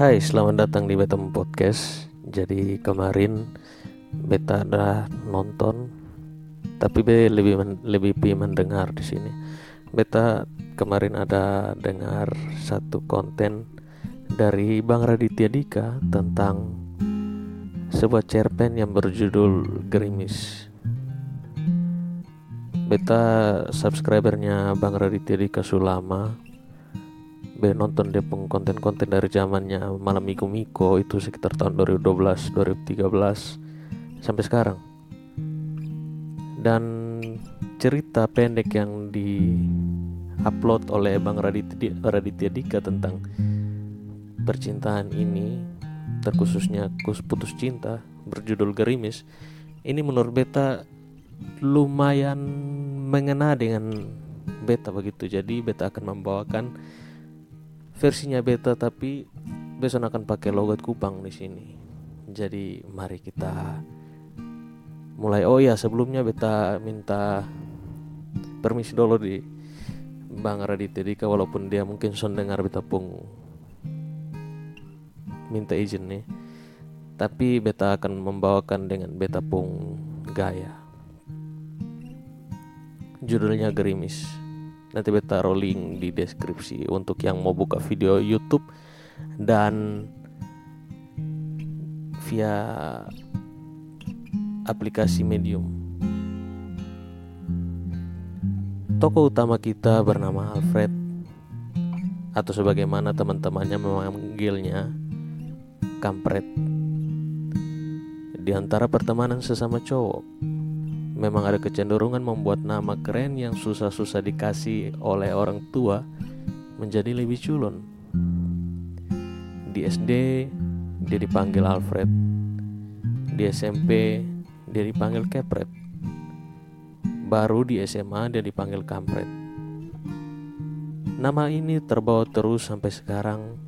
Hai, selamat datang di Beta Podcast. Jadi kemarin Beta ada nonton, tapi be lebih men, lebih mendengar di sini. Beta kemarin ada dengar satu konten dari Bang Raditya Dika tentang sebuah cerpen yang berjudul Gerimis. Beta subscribernya Bang Raditya Dika Sulama be nonton dia konten-konten dari zamannya malam miko miko itu sekitar tahun 2012 2013 sampai sekarang. Dan cerita pendek yang di upload oleh Bang Raditya, Raditya Dika tentang percintaan ini terkhususnya putus cinta berjudul Gerimis ini menurut beta lumayan mengena dengan beta begitu. Jadi beta akan membawakan versinya beta tapi besok akan pakai logat Kupang di sini. Jadi mari kita mulai. Oh ya sebelumnya beta minta permisi dulu di Bang Raditya Dika walaupun dia mungkin son dengar beta pung minta izin nih. Tapi beta akan membawakan dengan beta pung gaya. Judulnya Gerimis nanti beta rolling di deskripsi untuk yang mau buka video YouTube dan via aplikasi Medium. Toko utama kita bernama Alfred atau sebagaimana teman-temannya memanggilnya Kampret. Di antara pertemanan sesama cowok, memang ada kecenderungan membuat nama keren yang susah-susah dikasih oleh orang tua menjadi lebih culun. Di SD dia dipanggil Alfred. Di SMP dia dipanggil Kepret. Baru di SMA dia dipanggil Kampret. Nama ini terbawa terus sampai sekarang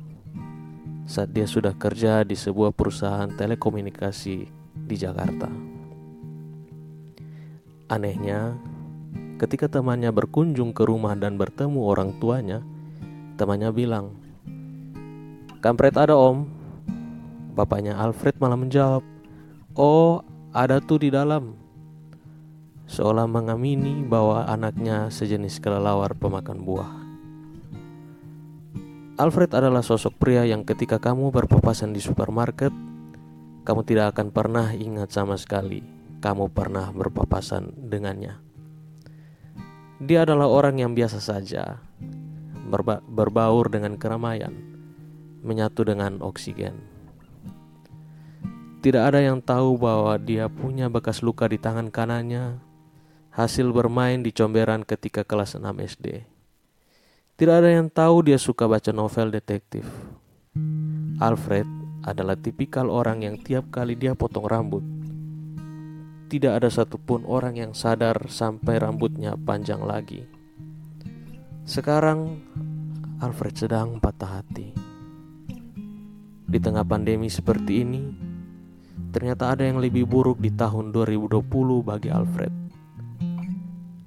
saat dia sudah kerja di sebuah perusahaan telekomunikasi di Jakarta. Anehnya, ketika temannya berkunjung ke rumah dan bertemu orang tuanya, temannya bilang, Kampret ada om. Bapaknya Alfred malah menjawab, Oh ada tuh di dalam. Seolah mengamini bahwa anaknya sejenis kelelawar pemakan buah. Alfred adalah sosok pria yang ketika kamu berpapasan di supermarket, kamu tidak akan pernah ingat sama sekali kamu pernah berpapasan dengannya. Dia adalah orang yang biasa saja, berba berbaur dengan keramaian, menyatu dengan oksigen. Tidak ada yang tahu bahwa dia punya bekas luka di tangan kanannya, hasil bermain di comberan ketika kelas 6 SD. Tidak ada yang tahu dia suka baca novel detektif. Alfred adalah tipikal orang yang tiap kali dia potong rambut, tidak ada satupun orang yang sadar sampai rambutnya panjang lagi. Sekarang Alfred sedang patah hati. Di tengah pandemi seperti ini, ternyata ada yang lebih buruk di tahun 2020 bagi Alfred.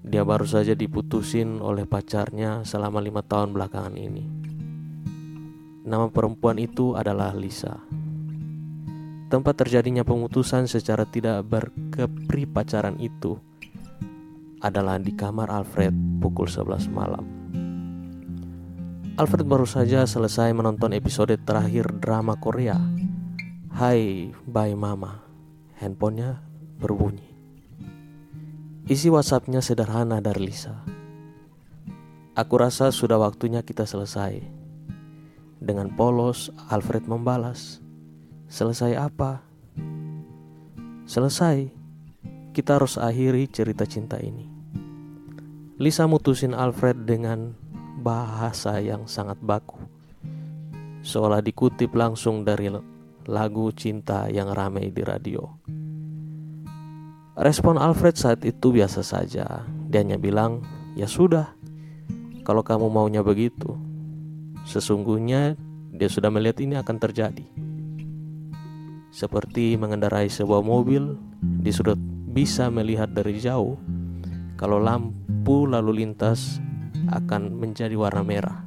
Dia baru saja diputusin oleh pacarnya selama lima tahun belakangan ini. Nama perempuan itu adalah Lisa. Tempat terjadinya pemutusan secara tidak berkepri pacaran itu adalah di kamar Alfred pukul 11 malam. Alfred baru saja selesai menonton episode terakhir drama Korea. Hai, bye mama. Handphonenya berbunyi. Isi WhatsAppnya sederhana dari Lisa. Aku rasa sudah waktunya kita selesai. Dengan polos, Alfred membalas. Selesai apa? Selesai. Kita harus akhiri cerita cinta ini. Lisa mutusin Alfred dengan bahasa yang sangat baku. Seolah dikutip langsung dari lagu cinta yang ramai di radio. Respon Alfred saat itu biasa saja. Dia hanya bilang, "Ya sudah, kalau kamu maunya begitu." Sesungguhnya dia sudah melihat ini akan terjadi seperti mengendarai sebuah mobil di sudut bisa melihat dari jauh kalau lampu lalu lintas akan menjadi warna merah.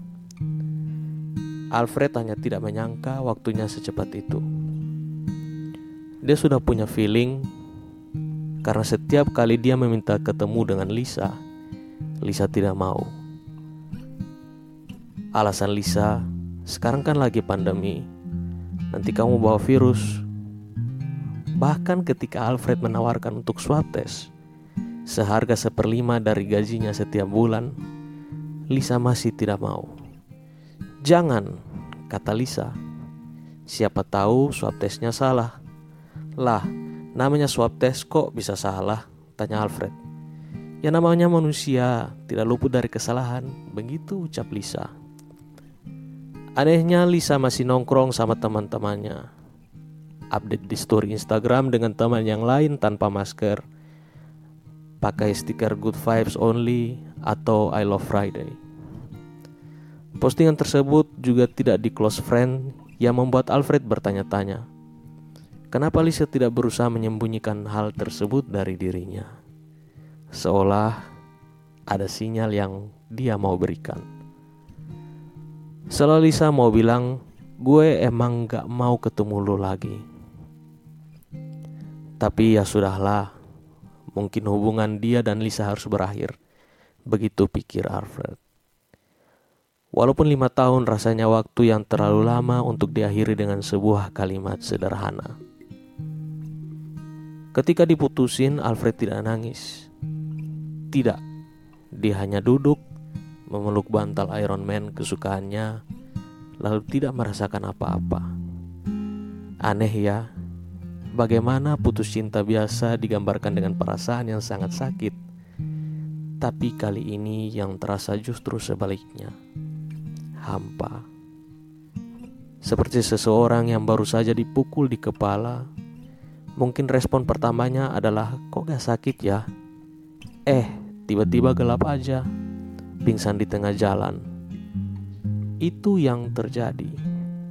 Alfred hanya tidak menyangka waktunya secepat itu. Dia sudah punya feeling karena setiap kali dia meminta ketemu dengan Lisa, Lisa tidak mau. Alasan Lisa, sekarang kan lagi pandemi. Nanti kamu bawa virus. Bahkan ketika Alfred menawarkan untuk swab test, seharga seperlima dari gajinya setiap bulan, Lisa masih tidak mau. Jangan, kata Lisa. Siapa tahu swab testnya salah. Lah, namanya swab test kok bisa salah? Tanya Alfred. Ya namanya manusia, tidak luput dari kesalahan. Begitu ucap Lisa. Anehnya Lisa masih nongkrong sama teman-temannya. Update di story Instagram dengan teman yang lain tanpa masker. Pakai stiker good vibes only atau I love Friday. Postingan tersebut juga tidak di close friend yang membuat Alfred bertanya-tanya. Kenapa Lisa tidak berusaha menyembunyikan hal tersebut dari dirinya? Seolah ada sinyal yang dia mau berikan. Setelah Lisa mau bilang, gue emang gak mau ketemu lo lagi. Tapi ya sudahlah, mungkin hubungan dia dan Lisa harus berakhir. Begitu pikir Alfred. Walaupun lima tahun rasanya waktu yang terlalu lama untuk diakhiri dengan sebuah kalimat sederhana. Ketika diputusin, Alfred tidak nangis. Tidak, dia hanya duduk, memeluk bantal Iron Man kesukaannya, lalu tidak merasakan apa-apa. Aneh ya, bagaimana putus cinta biasa digambarkan dengan perasaan yang sangat sakit, tapi kali ini yang terasa justru sebaliknya hampa. Seperti seseorang yang baru saja dipukul di kepala, mungkin respon pertamanya adalah kok gak sakit ya? Eh, tiba-tiba gelap aja, pingsan di tengah jalan. Itu yang terjadi.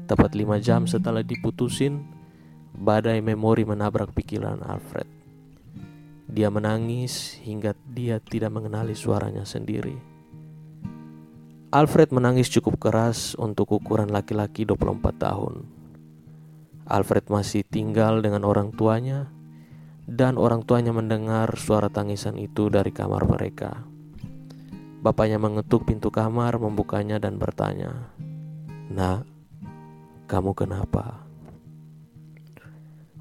Tepat lima jam setelah diputusin, badai memori menabrak pikiran Alfred. Dia menangis hingga dia tidak mengenali suaranya sendiri. Alfred menangis cukup keras untuk ukuran laki-laki 24 tahun. Alfred masih tinggal dengan orang tuanya dan orang tuanya mendengar suara tangisan itu dari kamar mereka. Bapaknya mengetuk pintu kamar, membukanya dan bertanya, "Nak, kamu kenapa?"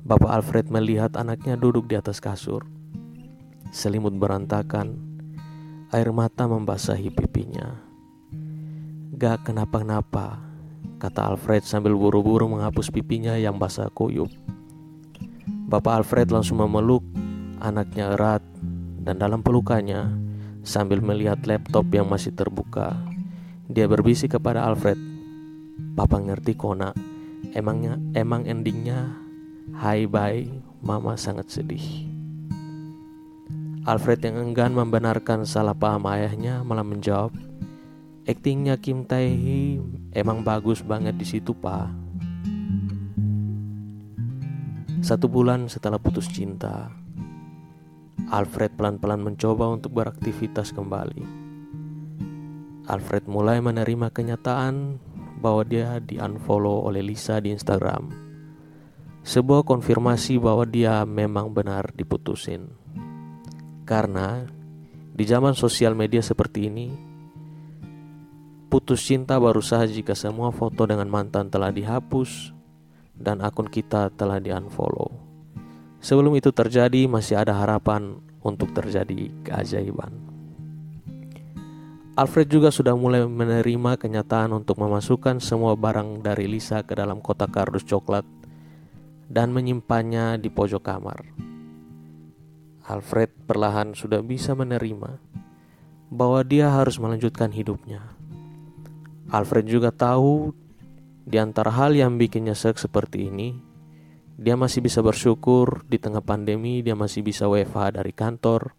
Bapak Alfred melihat anaknya duduk di atas kasur. Selimut berantakan, air mata membasahi pipinya. Gak kenapa-kenapa, kata Alfred sambil buru-buru menghapus pipinya yang basah kuyup. Bapak Alfred langsung memeluk anaknya erat dan dalam pelukannya sambil melihat laptop yang masih terbuka. Dia berbisik kepada Alfred, Papa ngerti kona, emangnya emang endingnya Hai bye, mama sangat sedih. Alfred yang enggan membenarkan salah paham ayahnya malah menjawab, Actingnya Kim Tae Hee emang bagus banget di situ pak. Satu bulan setelah putus cinta, Alfred pelan-pelan mencoba untuk beraktivitas kembali. Alfred mulai menerima kenyataan bahwa dia di-unfollow oleh Lisa di Instagram. Sebuah konfirmasi bahwa dia memang benar diputusin. Karena di zaman sosial media seperti ini, Putus cinta baru sah jika semua foto dengan mantan telah dihapus dan akun kita telah di-unfollow. Sebelum itu terjadi, masih ada harapan untuk terjadi keajaiban. Alfred juga sudah mulai menerima kenyataan untuk memasukkan semua barang dari Lisa ke dalam kotak kardus coklat dan menyimpannya di pojok kamar. Alfred perlahan sudah bisa menerima bahwa dia harus melanjutkan hidupnya Alfred juga tahu di antara hal yang bikin nyesek seperti ini, dia masih bisa bersyukur di tengah pandemi dia masih bisa WFH dari kantor,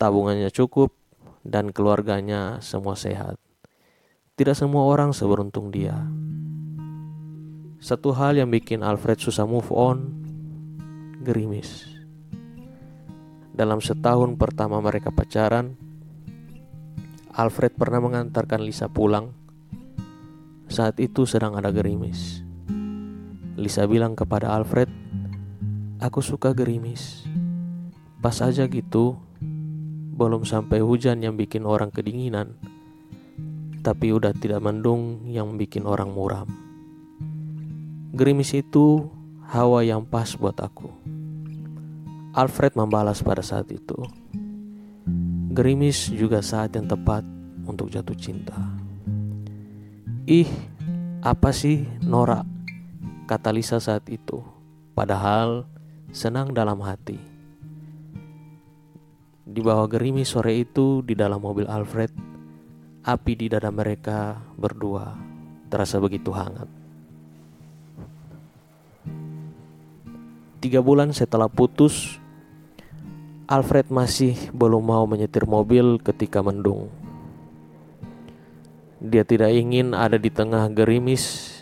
tabungannya cukup, dan keluarganya semua sehat. Tidak semua orang seberuntung dia. Satu hal yang bikin Alfred susah move on, gerimis. Dalam setahun pertama mereka pacaran, Alfred pernah mengantarkan Lisa pulang Saat itu sedang ada gerimis. Lisa bilang kepada Alfred, "Aku suka gerimis." Pas aja gitu, belum sampai hujan yang bikin orang kedinginan, tapi udah tidak mendung yang bikin orang muram. Gerimis itu hawa yang pas buat aku. Alfred membalas pada saat itu. Gerimis juga saat yang tepat untuk jatuh cinta. Ih, apa sih Nora? Kata Lisa saat itu. Padahal senang dalam hati. Di bawah gerimis sore itu di dalam mobil Alfred, api di dada mereka berdua terasa begitu hangat. Tiga bulan setelah putus, Alfred masih belum mau menyetir mobil ketika mendung. Dia tidak ingin ada di tengah gerimis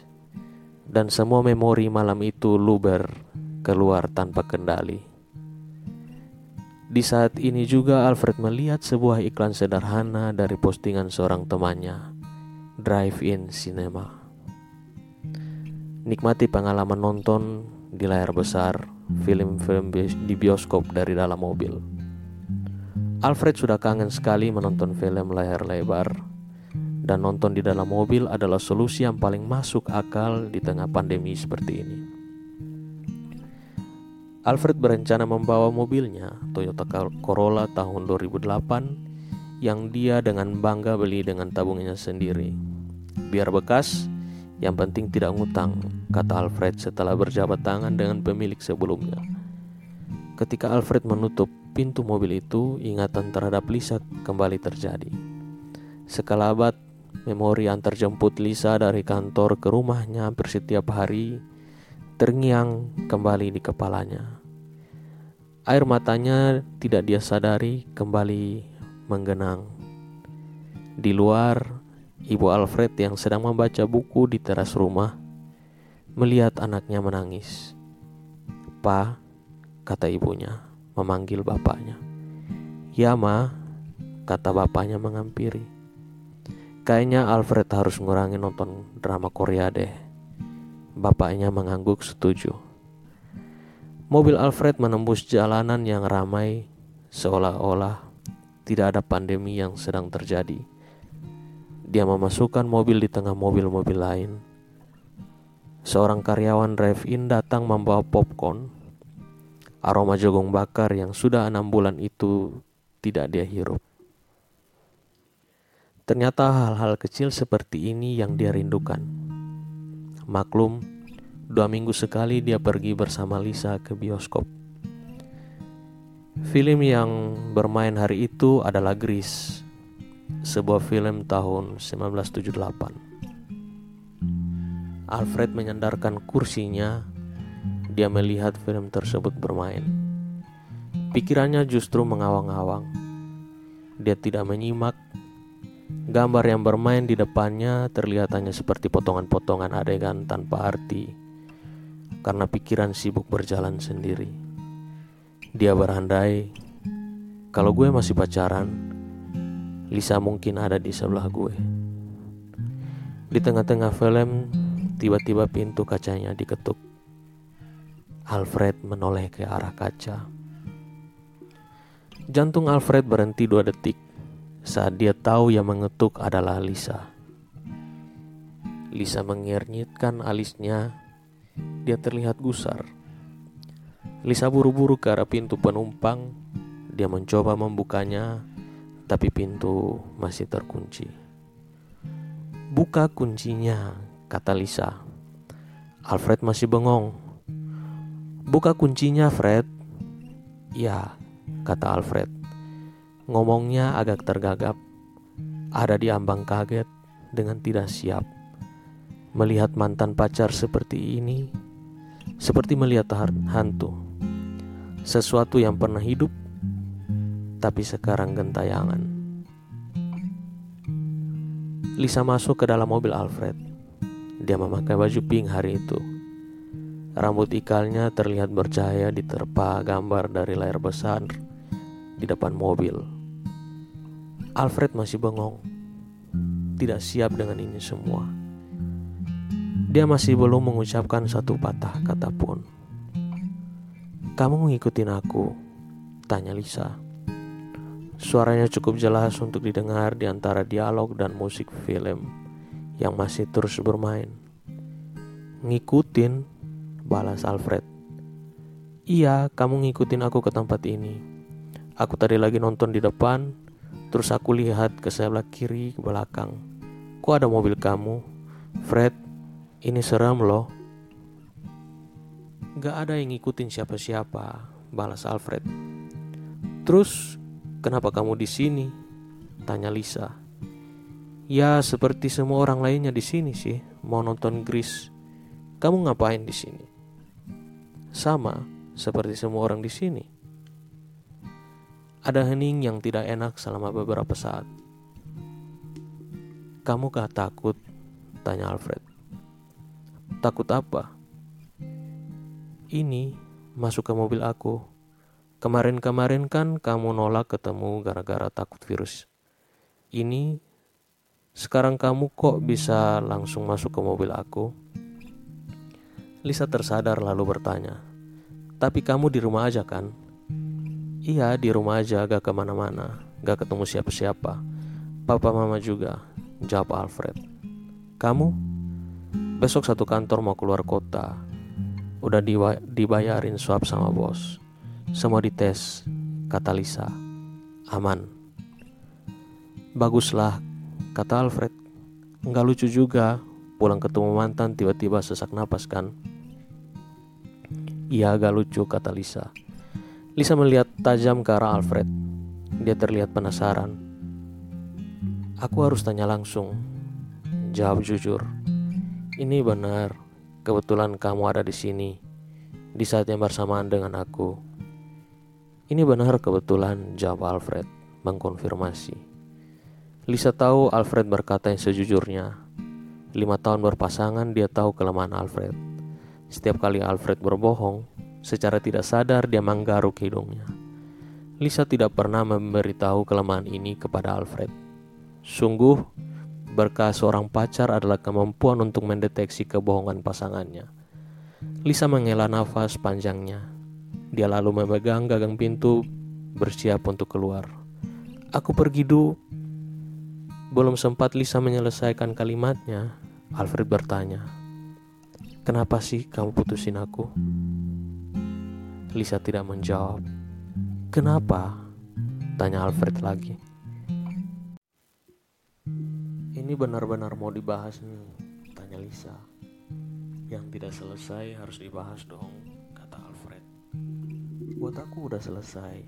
dan semua memori malam itu luber keluar tanpa kendali. Di saat ini juga Alfred melihat sebuah iklan sederhana dari postingan seorang temannya, Drive-in Cinema. Nikmati pengalaman nonton di layar besar film-film di bioskop dari dalam mobil. Alfred sudah kangen sekali menonton film layar lebar dan nonton di dalam mobil adalah solusi yang paling masuk akal di tengah pandemi seperti ini. Alfred berencana membawa mobilnya Toyota Corolla tahun 2008 yang dia dengan bangga beli dengan tabungannya sendiri. Biar bekas, yang penting tidak ngutang, kata Alfred setelah berjabat tangan dengan pemilik sebelumnya. Ketika Alfred menutup pintu mobil itu, ingatan terhadap Lisa kembali terjadi. Sekalabat Memori antar jemput Lisa dari kantor ke rumahnya hampir setiap hari terngiang kembali di kepalanya. Air matanya tidak dia sadari kembali menggenang. Di luar, ibu Alfred yang sedang membaca buku di teras rumah melihat anaknya menangis. Pa, kata ibunya, memanggil bapaknya. Ya, ma, kata bapaknya mengampiri. Kayaknya Alfred harus ngurangi nonton drama Korea deh. Bapaknya mengangguk setuju. Mobil Alfred menembus jalanan yang ramai seolah-olah tidak ada pandemi yang sedang terjadi. Dia memasukkan mobil di tengah mobil-mobil lain. Seorang karyawan drive-in datang membawa popcorn. Aroma jagung bakar yang sudah enam bulan itu tidak dia hirup. Ternyata hal-hal kecil seperti ini yang dia rindukan. Maklum, dua minggu sekali dia pergi bersama Lisa ke bioskop. Film yang bermain hari itu adalah Grease, sebuah film tahun 1978. Alfred menyandarkan kursinya, dia melihat film tersebut bermain. Pikirannya justru mengawang-awang. Dia tidak menyimak Gambar yang bermain di depannya terlihat hanya seperti potongan-potongan adegan tanpa arti karena pikiran sibuk berjalan sendiri. Dia berandai, kalau gue masih pacaran, Lisa mungkin ada di sebelah gue. Di tengah-tengah film, tiba-tiba pintu kacanya diketuk. Alfred menoleh ke arah kaca. Jantung Alfred berhenti dua detik saat dia tahu yang mengetuk adalah Lisa. Lisa mengernyitkan alisnya, dia terlihat gusar. Lisa buru-buru ke arah pintu penumpang, dia mencoba membukanya, tapi pintu masih terkunci. Buka kuncinya, kata Lisa. Alfred masih bengong. Buka kuncinya, Fred. Ya, kata Alfred. Ngomongnya agak tergagap, ada di ambang kaget dengan tidak siap. Melihat mantan pacar seperti ini, seperti melihat hantu. Sesuatu yang pernah hidup, tapi sekarang gentayangan. Lisa masuk ke dalam mobil Alfred. Dia memakai baju pink hari itu. Rambut ikalnya terlihat bercahaya diterpa gambar dari layar besar di depan mobil. Alfred masih bengong, tidak siap dengan ini semua. Dia masih belum mengucapkan satu patah kata pun. Kamu ngikutin aku? Tanya Lisa. Suaranya cukup jelas untuk didengar di antara dialog dan musik film yang masih terus bermain. Ngikutin, balas Alfred. Iya, kamu ngikutin aku ke tempat ini. Aku tadi lagi nonton di depan, terus aku lihat ke sebelah kiri ke belakang. Kok ada mobil kamu? Fred, ini serem loh. Gak ada yang ngikutin siapa-siapa, balas Alfred. Terus, kenapa kamu di sini? Tanya Lisa. Ya, seperti semua orang lainnya di sini sih, mau nonton Gris. Kamu ngapain di sini? Sama, seperti semua orang di sini. Ada hening yang tidak enak selama beberapa saat. Kamu gak takut? Tanya Alfred. Takut apa? Ini masuk ke mobil aku. Kemarin-kemarin kan kamu nolak ketemu gara-gara takut virus. Ini sekarang kamu kok bisa langsung masuk ke mobil aku? Lisa tersadar lalu bertanya, tapi kamu di rumah aja kan? Iya di rumah aja gak ke mana-mana, gak ketemu siapa-siapa. Papa mama juga, jawab Alfred. Kamu? Besok satu kantor mau keluar kota, Udah dibayarin swab sama bos. Semua dites, kata Lisa. Aman. Baguslah, kata Alfred. Enggak lucu juga, pulang ketemu mantan tiba-tiba sesak napas kan? Iya agak lucu, kata Lisa. Lisa melihat tajam ke arah Alfred. Dia terlihat penasaran. Aku harus tanya langsung. Jawab jujur. Ini benar, Kebetulan kamu ada di sini di saat yang bersamaan dengan aku. Ini benar kebetulan, jawab Alfred, mengkonfirmasi. Lisa tahu Alfred berkata yang sejujurnya. Lima tahun berpasangan, dia tahu kelemahan Alfred. Setiap kali Alfred berbohong, secara tidak sadar dia menggaruk hidungnya. Lisa tidak pernah memberitahu kelemahan ini kepada Alfred. Sungguh, Berkah seorang pacar adalah kemampuan untuk mendeteksi kebohongan pasangannya. Lisa menghela nafas panjangnya. Dia lalu memegang gagang pintu, bersiap untuk keluar. Aku pergi dulu. Belum sempat Lisa menyelesaikan kalimatnya, Alfred bertanya, "Kenapa sih kamu putusin aku?" Lisa tidak menjawab. "Kenapa?" tanya Alfred lagi. Ini benar-benar mau dibahas nih, tanya Lisa. Yang tidak selesai harus dibahas dong. Buat aku udah selesai,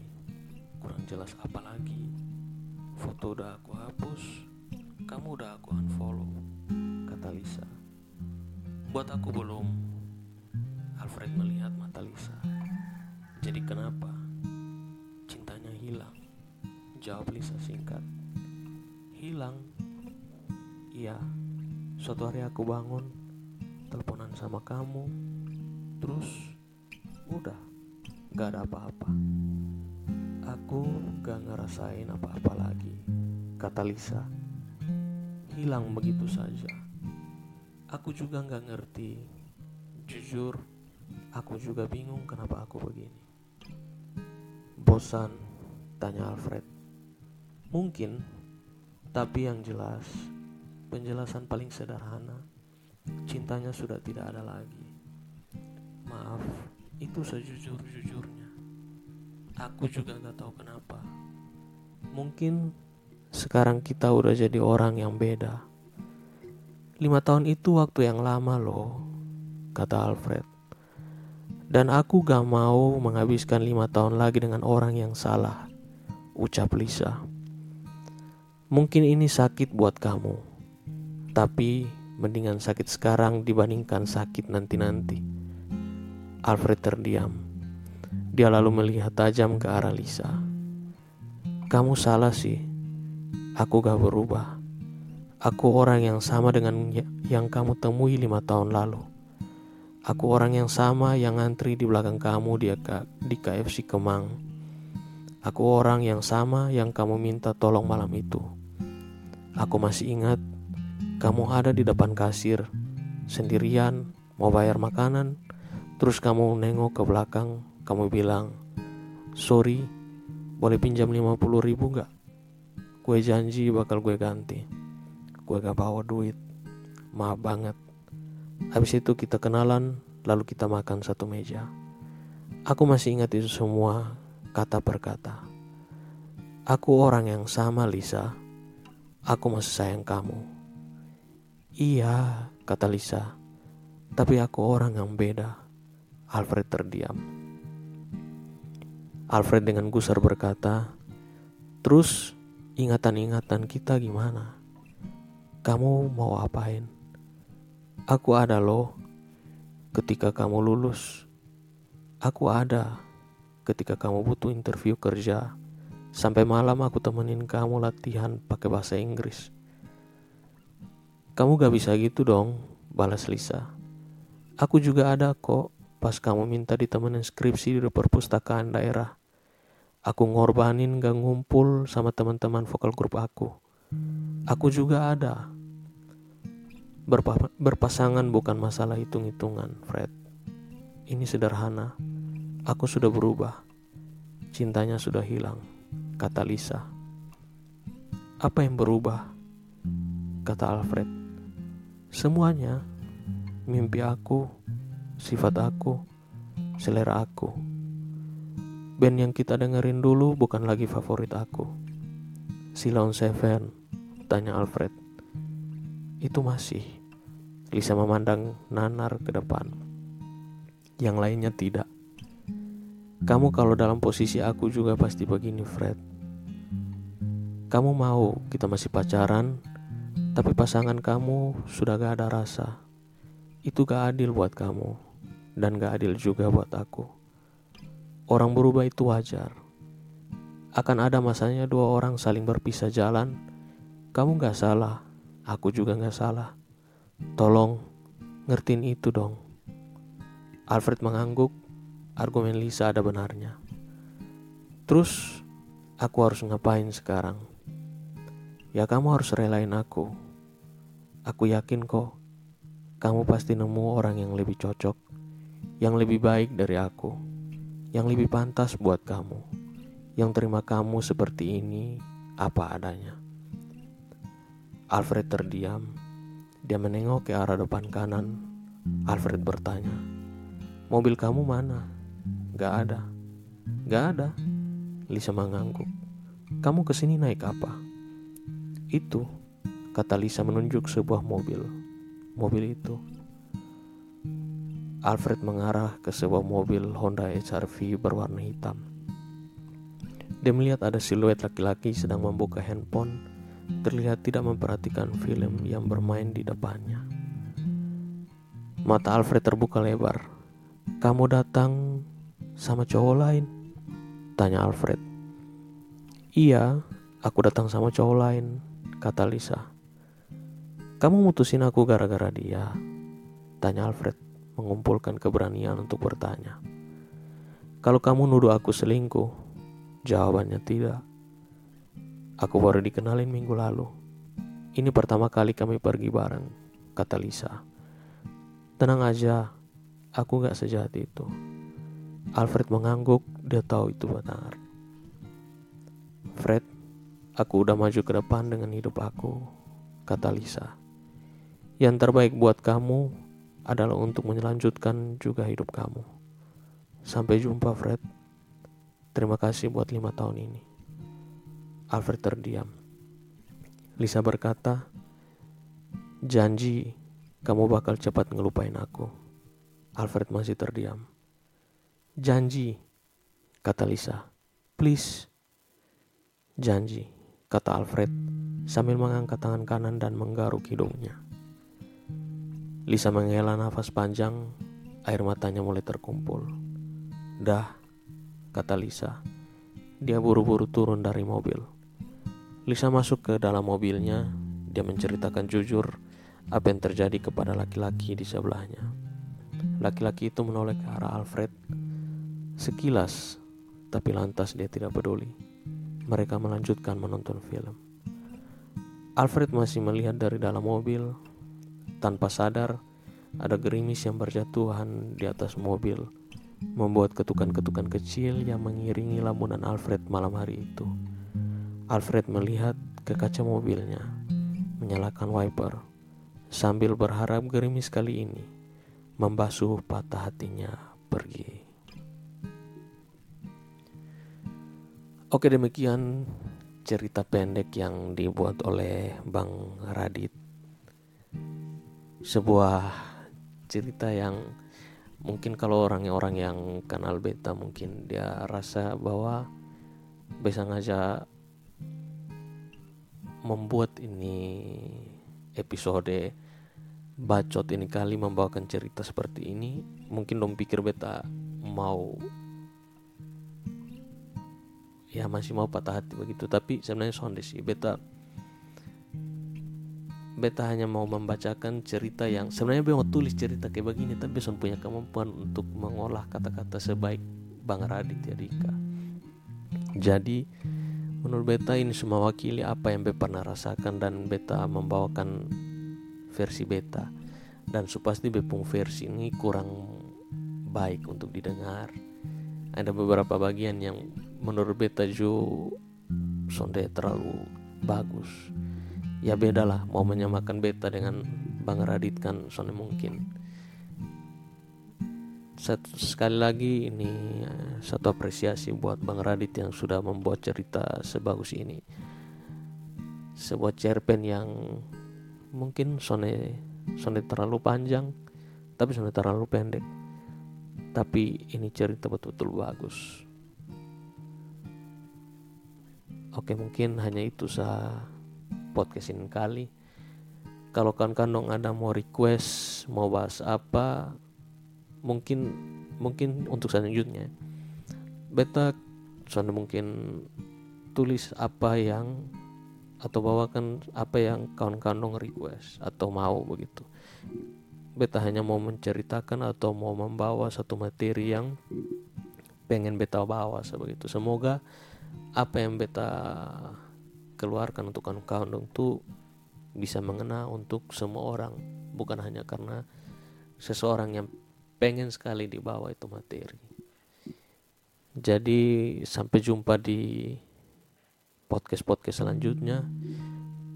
kurang jelas apa lagi. Foto udah aku hapus, kamu udah aku unfollow, kata Lisa. Buat aku belum. Alfred melihat mata Lisa. Jadi kenapa? Cintanya hilang. Jawab Lisa singkat. Hilang Iya, suatu hari aku bangun, teleponan sama kamu, terus udah gak ada apa-apa. Aku gak ngerasain apa-apa lagi, kata Lisa. Hilang begitu saja. Aku juga gak ngerti. Jujur, aku juga bingung kenapa aku begini. Bosan, tanya Alfred. Mungkin, tapi yang jelas Penjelasan paling sederhana, cintanya sudah tidak ada lagi. Maaf, itu sejujur-jujurnya. Aku juga gak tahu kenapa. Mungkin sekarang kita udah jadi orang yang beda. Lima tahun itu waktu yang lama loh, kata Alfred. Dan aku gak mau menghabiskan lima tahun lagi dengan orang yang salah, ucap Lisa. Mungkin ini sakit buat kamu, tapi mendingan sakit sekarang dibandingkan sakit nanti-nanti. Alfred terdiam. Dia lalu melihat tajam ke arah Lisa. Kamu salah sih. Aku gak berubah. Aku orang yang sama dengan ya-, yang kamu temui lima tahun lalu. Aku orang yang sama yang ngantri di belakang kamu di, di KFC Kemang. Aku orang yang sama yang kamu minta tolong malam itu. Aku masih ingat kamu ada di depan kasir, sendirian, mau bayar makanan, terus kamu nengok ke belakang, kamu bilang, sorry, boleh pinjam 50 ribu gak? Gue janji bakal gue ganti. Gue gak bawa duit. Maaf banget. Habis itu kita kenalan, lalu kita makan satu meja. Aku masih ingat itu semua kata per kata. Aku orang yang sama Lisa. Aku masih sayang kamu. Iya, kata Lisa. Tapi aku orang yang beda. Alfred terdiam. Alfred dengan gusar berkata, "Terus ingatan-ingatan kita gimana? Kamu mau apain? Aku ada loh ketika kamu lulus. Aku ada ketika kamu butuh interview kerja." Sampai malam aku temenin kamu latihan pakai bahasa Inggris. Kamu gak bisa gitu dong, balas Lisa. Aku juga ada kok pas kamu minta ditemenin skripsi di perpustakaan daerah. Aku ngorbanin gak ngumpul sama teman-teman vokal grup aku. Aku juga ada. Berpa berpasangan bukan masalah hitung-hitungan, Fred. Ini sederhana. Aku sudah berubah. Cintanya sudah hilang kata Lisa. Apa yang berubah? Kata Alfred. Semuanya, mimpi aku, sifat aku, selera aku. Band yang kita dengerin dulu bukan lagi favorit aku. Silon Seven, tanya Alfred. Itu masih. Lisa memandang nanar ke depan. Yang lainnya tidak. Kamu kalau dalam posisi aku juga pasti begini, Fred. Kamu mau kita masih pacaran, tapi pasangan kamu sudah gak ada rasa. Itu gak adil buat kamu, dan gak adil juga buat aku. Orang berubah itu wajar. Akan ada masanya dua orang saling berpisah jalan. Kamu gak salah, aku juga gak salah. Tolong, ngertiin itu dong. Alfred mengangguk argumen Lisa ada benarnya. Terus, aku harus ngapain sekarang? Ya kamu harus relain aku. Aku yakin kok, kamu pasti nemu orang yang lebih cocok, yang lebih baik dari aku, yang lebih pantas buat kamu, yang terima kamu seperti ini apa adanya. Alfred terdiam. Dia menengok ke arah depan kanan. Alfred bertanya, "Mobil kamu mana?" Gak ada. Gak ada. Lisa mengangguk. Kamu ke sini naik apa? Itu, kata Lisa menunjuk sebuah mobil. Mobil itu. Alfred mengarah ke sebuah mobil Honda HRV berwarna hitam. Dia melihat ada siluet laki-laki sedang membuka handphone, terlihat tidak memperhatikan film yang bermain di depannya. Mata Alfred terbuka lebar. Kamu datang sama cowok lain? Tanya Alfred. Iya, aku datang sama cowok lain, kata Lisa. Kamu mutusin aku gara-gara dia? Tanya Alfred, mengumpulkan keberanian untuk bertanya. Kalau kamu nuduh aku selingkuh, jawabannya tidak. Aku baru dikenalin minggu lalu. Ini pertama kali kami pergi bareng, kata Lisa. Tenang aja, aku gak sejahat itu. Alfred mengangguk, dia tahu itu benar. Fred, aku udah maju ke depan dengan hidup aku, kata Lisa. Yang terbaik buat kamu adalah untuk melanjutkan juga hidup kamu. Sampai jumpa, Fred. Terima kasih buat lima tahun ini. Alfred terdiam. Lisa berkata, Janji, kamu bakal cepat ngelupain aku. Alfred masih terdiam. Janji, kata Lisa. Please. Janji, kata Alfred sambil mengangkat tangan kanan dan menggaruk hidungnya. Lisa menghela nafas panjang, air matanya mulai terkumpul. Dah, kata Lisa. Dia buru-buru turun dari mobil. Lisa masuk ke dalam mobilnya. Dia menceritakan jujur apa yang terjadi kepada laki-laki di sebelahnya. Laki-laki itu menoleh ke arah Alfred Sekilas, tapi lantas dia tidak peduli. Mereka melanjutkan menonton film. Alfred masih melihat dari dalam mobil. Tanpa sadar, ada gerimis yang berjatuhan di atas mobil, membuat ketukan-ketukan kecil yang mengiringi lamunan Alfred malam hari itu. Alfred melihat ke kaca mobilnya, menyalakan wiper, sambil berharap gerimis kali ini membasuh patah hatinya pergi. Oke demikian cerita pendek yang dibuat oleh Bang Radit. Sebuah cerita yang mungkin kalau orang-orang yang kenal beta mungkin dia rasa bahwa bisa ngajak membuat ini episode bacot ini kali membawakan cerita seperti ini. Mungkin dong pikir beta mau ya masih mau patah hati begitu. Tapi sebenarnya sonde sih beta beta hanya mau membacakan cerita yang sebenarnya beta mau tulis cerita kayak begini tapi son punya kemampuan untuk mengolah kata-kata sebaik Bang Radit ya Dika. Jadi menurut beta ini semua wakili apa yang beta pernah rasakan dan beta membawakan versi beta. Dan supasti bepung versi ini kurang baik untuk didengar. Ada beberapa bagian yang menurut beta ju sonde terlalu bagus ya beda lah mau menyamakan beta dengan Bang Radit kan sonde mungkin. Satu, sekali lagi ini eh, satu apresiasi buat Bang Radit yang sudah membuat cerita sebagus ini. Sebuah cerpen yang mungkin sonde sonde terlalu panjang tapi sonde terlalu pendek. Tapi ini cerita betul-betul bagus. Oke mungkin hanya itu sah podcast ini kali. Kalau kan kandung ada mau request mau bahas apa mungkin mungkin untuk selanjutnya. Beta soalnya mungkin tulis apa yang atau bawakan apa yang kawan-kawan request atau mau begitu. Beta hanya mau menceritakan atau mau membawa satu materi yang pengen beta bawa sebegitu. Semoga apa yang beta keluarkan untuk kawan-kawan itu bisa mengena untuk semua orang. Bukan hanya karena seseorang yang pengen sekali dibawa itu materi. Jadi sampai jumpa di podcast-podcast selanjutnya.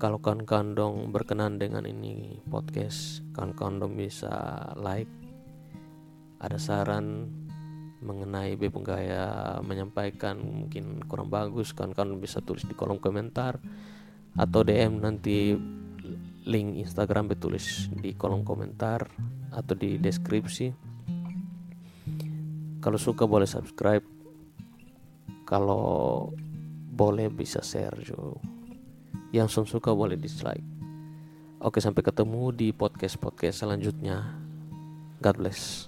Kalau kawan-kawan dong berkenan dengan ini podcast kawan-kawan dong bisa like ada saran mengenai Bebung Gaya menyampaikan mungkin kurang bagus kan kan bisa tulis di kolom komentar atau DM nanti link Instagram betulis di kolom komentar atau di deskripsi. Kalau suka boleh subscribe kalau boleh bisa share juga. Yang suka boleh dislike. Oke sampai ketemu di podcast podcast selanjutnya. God bless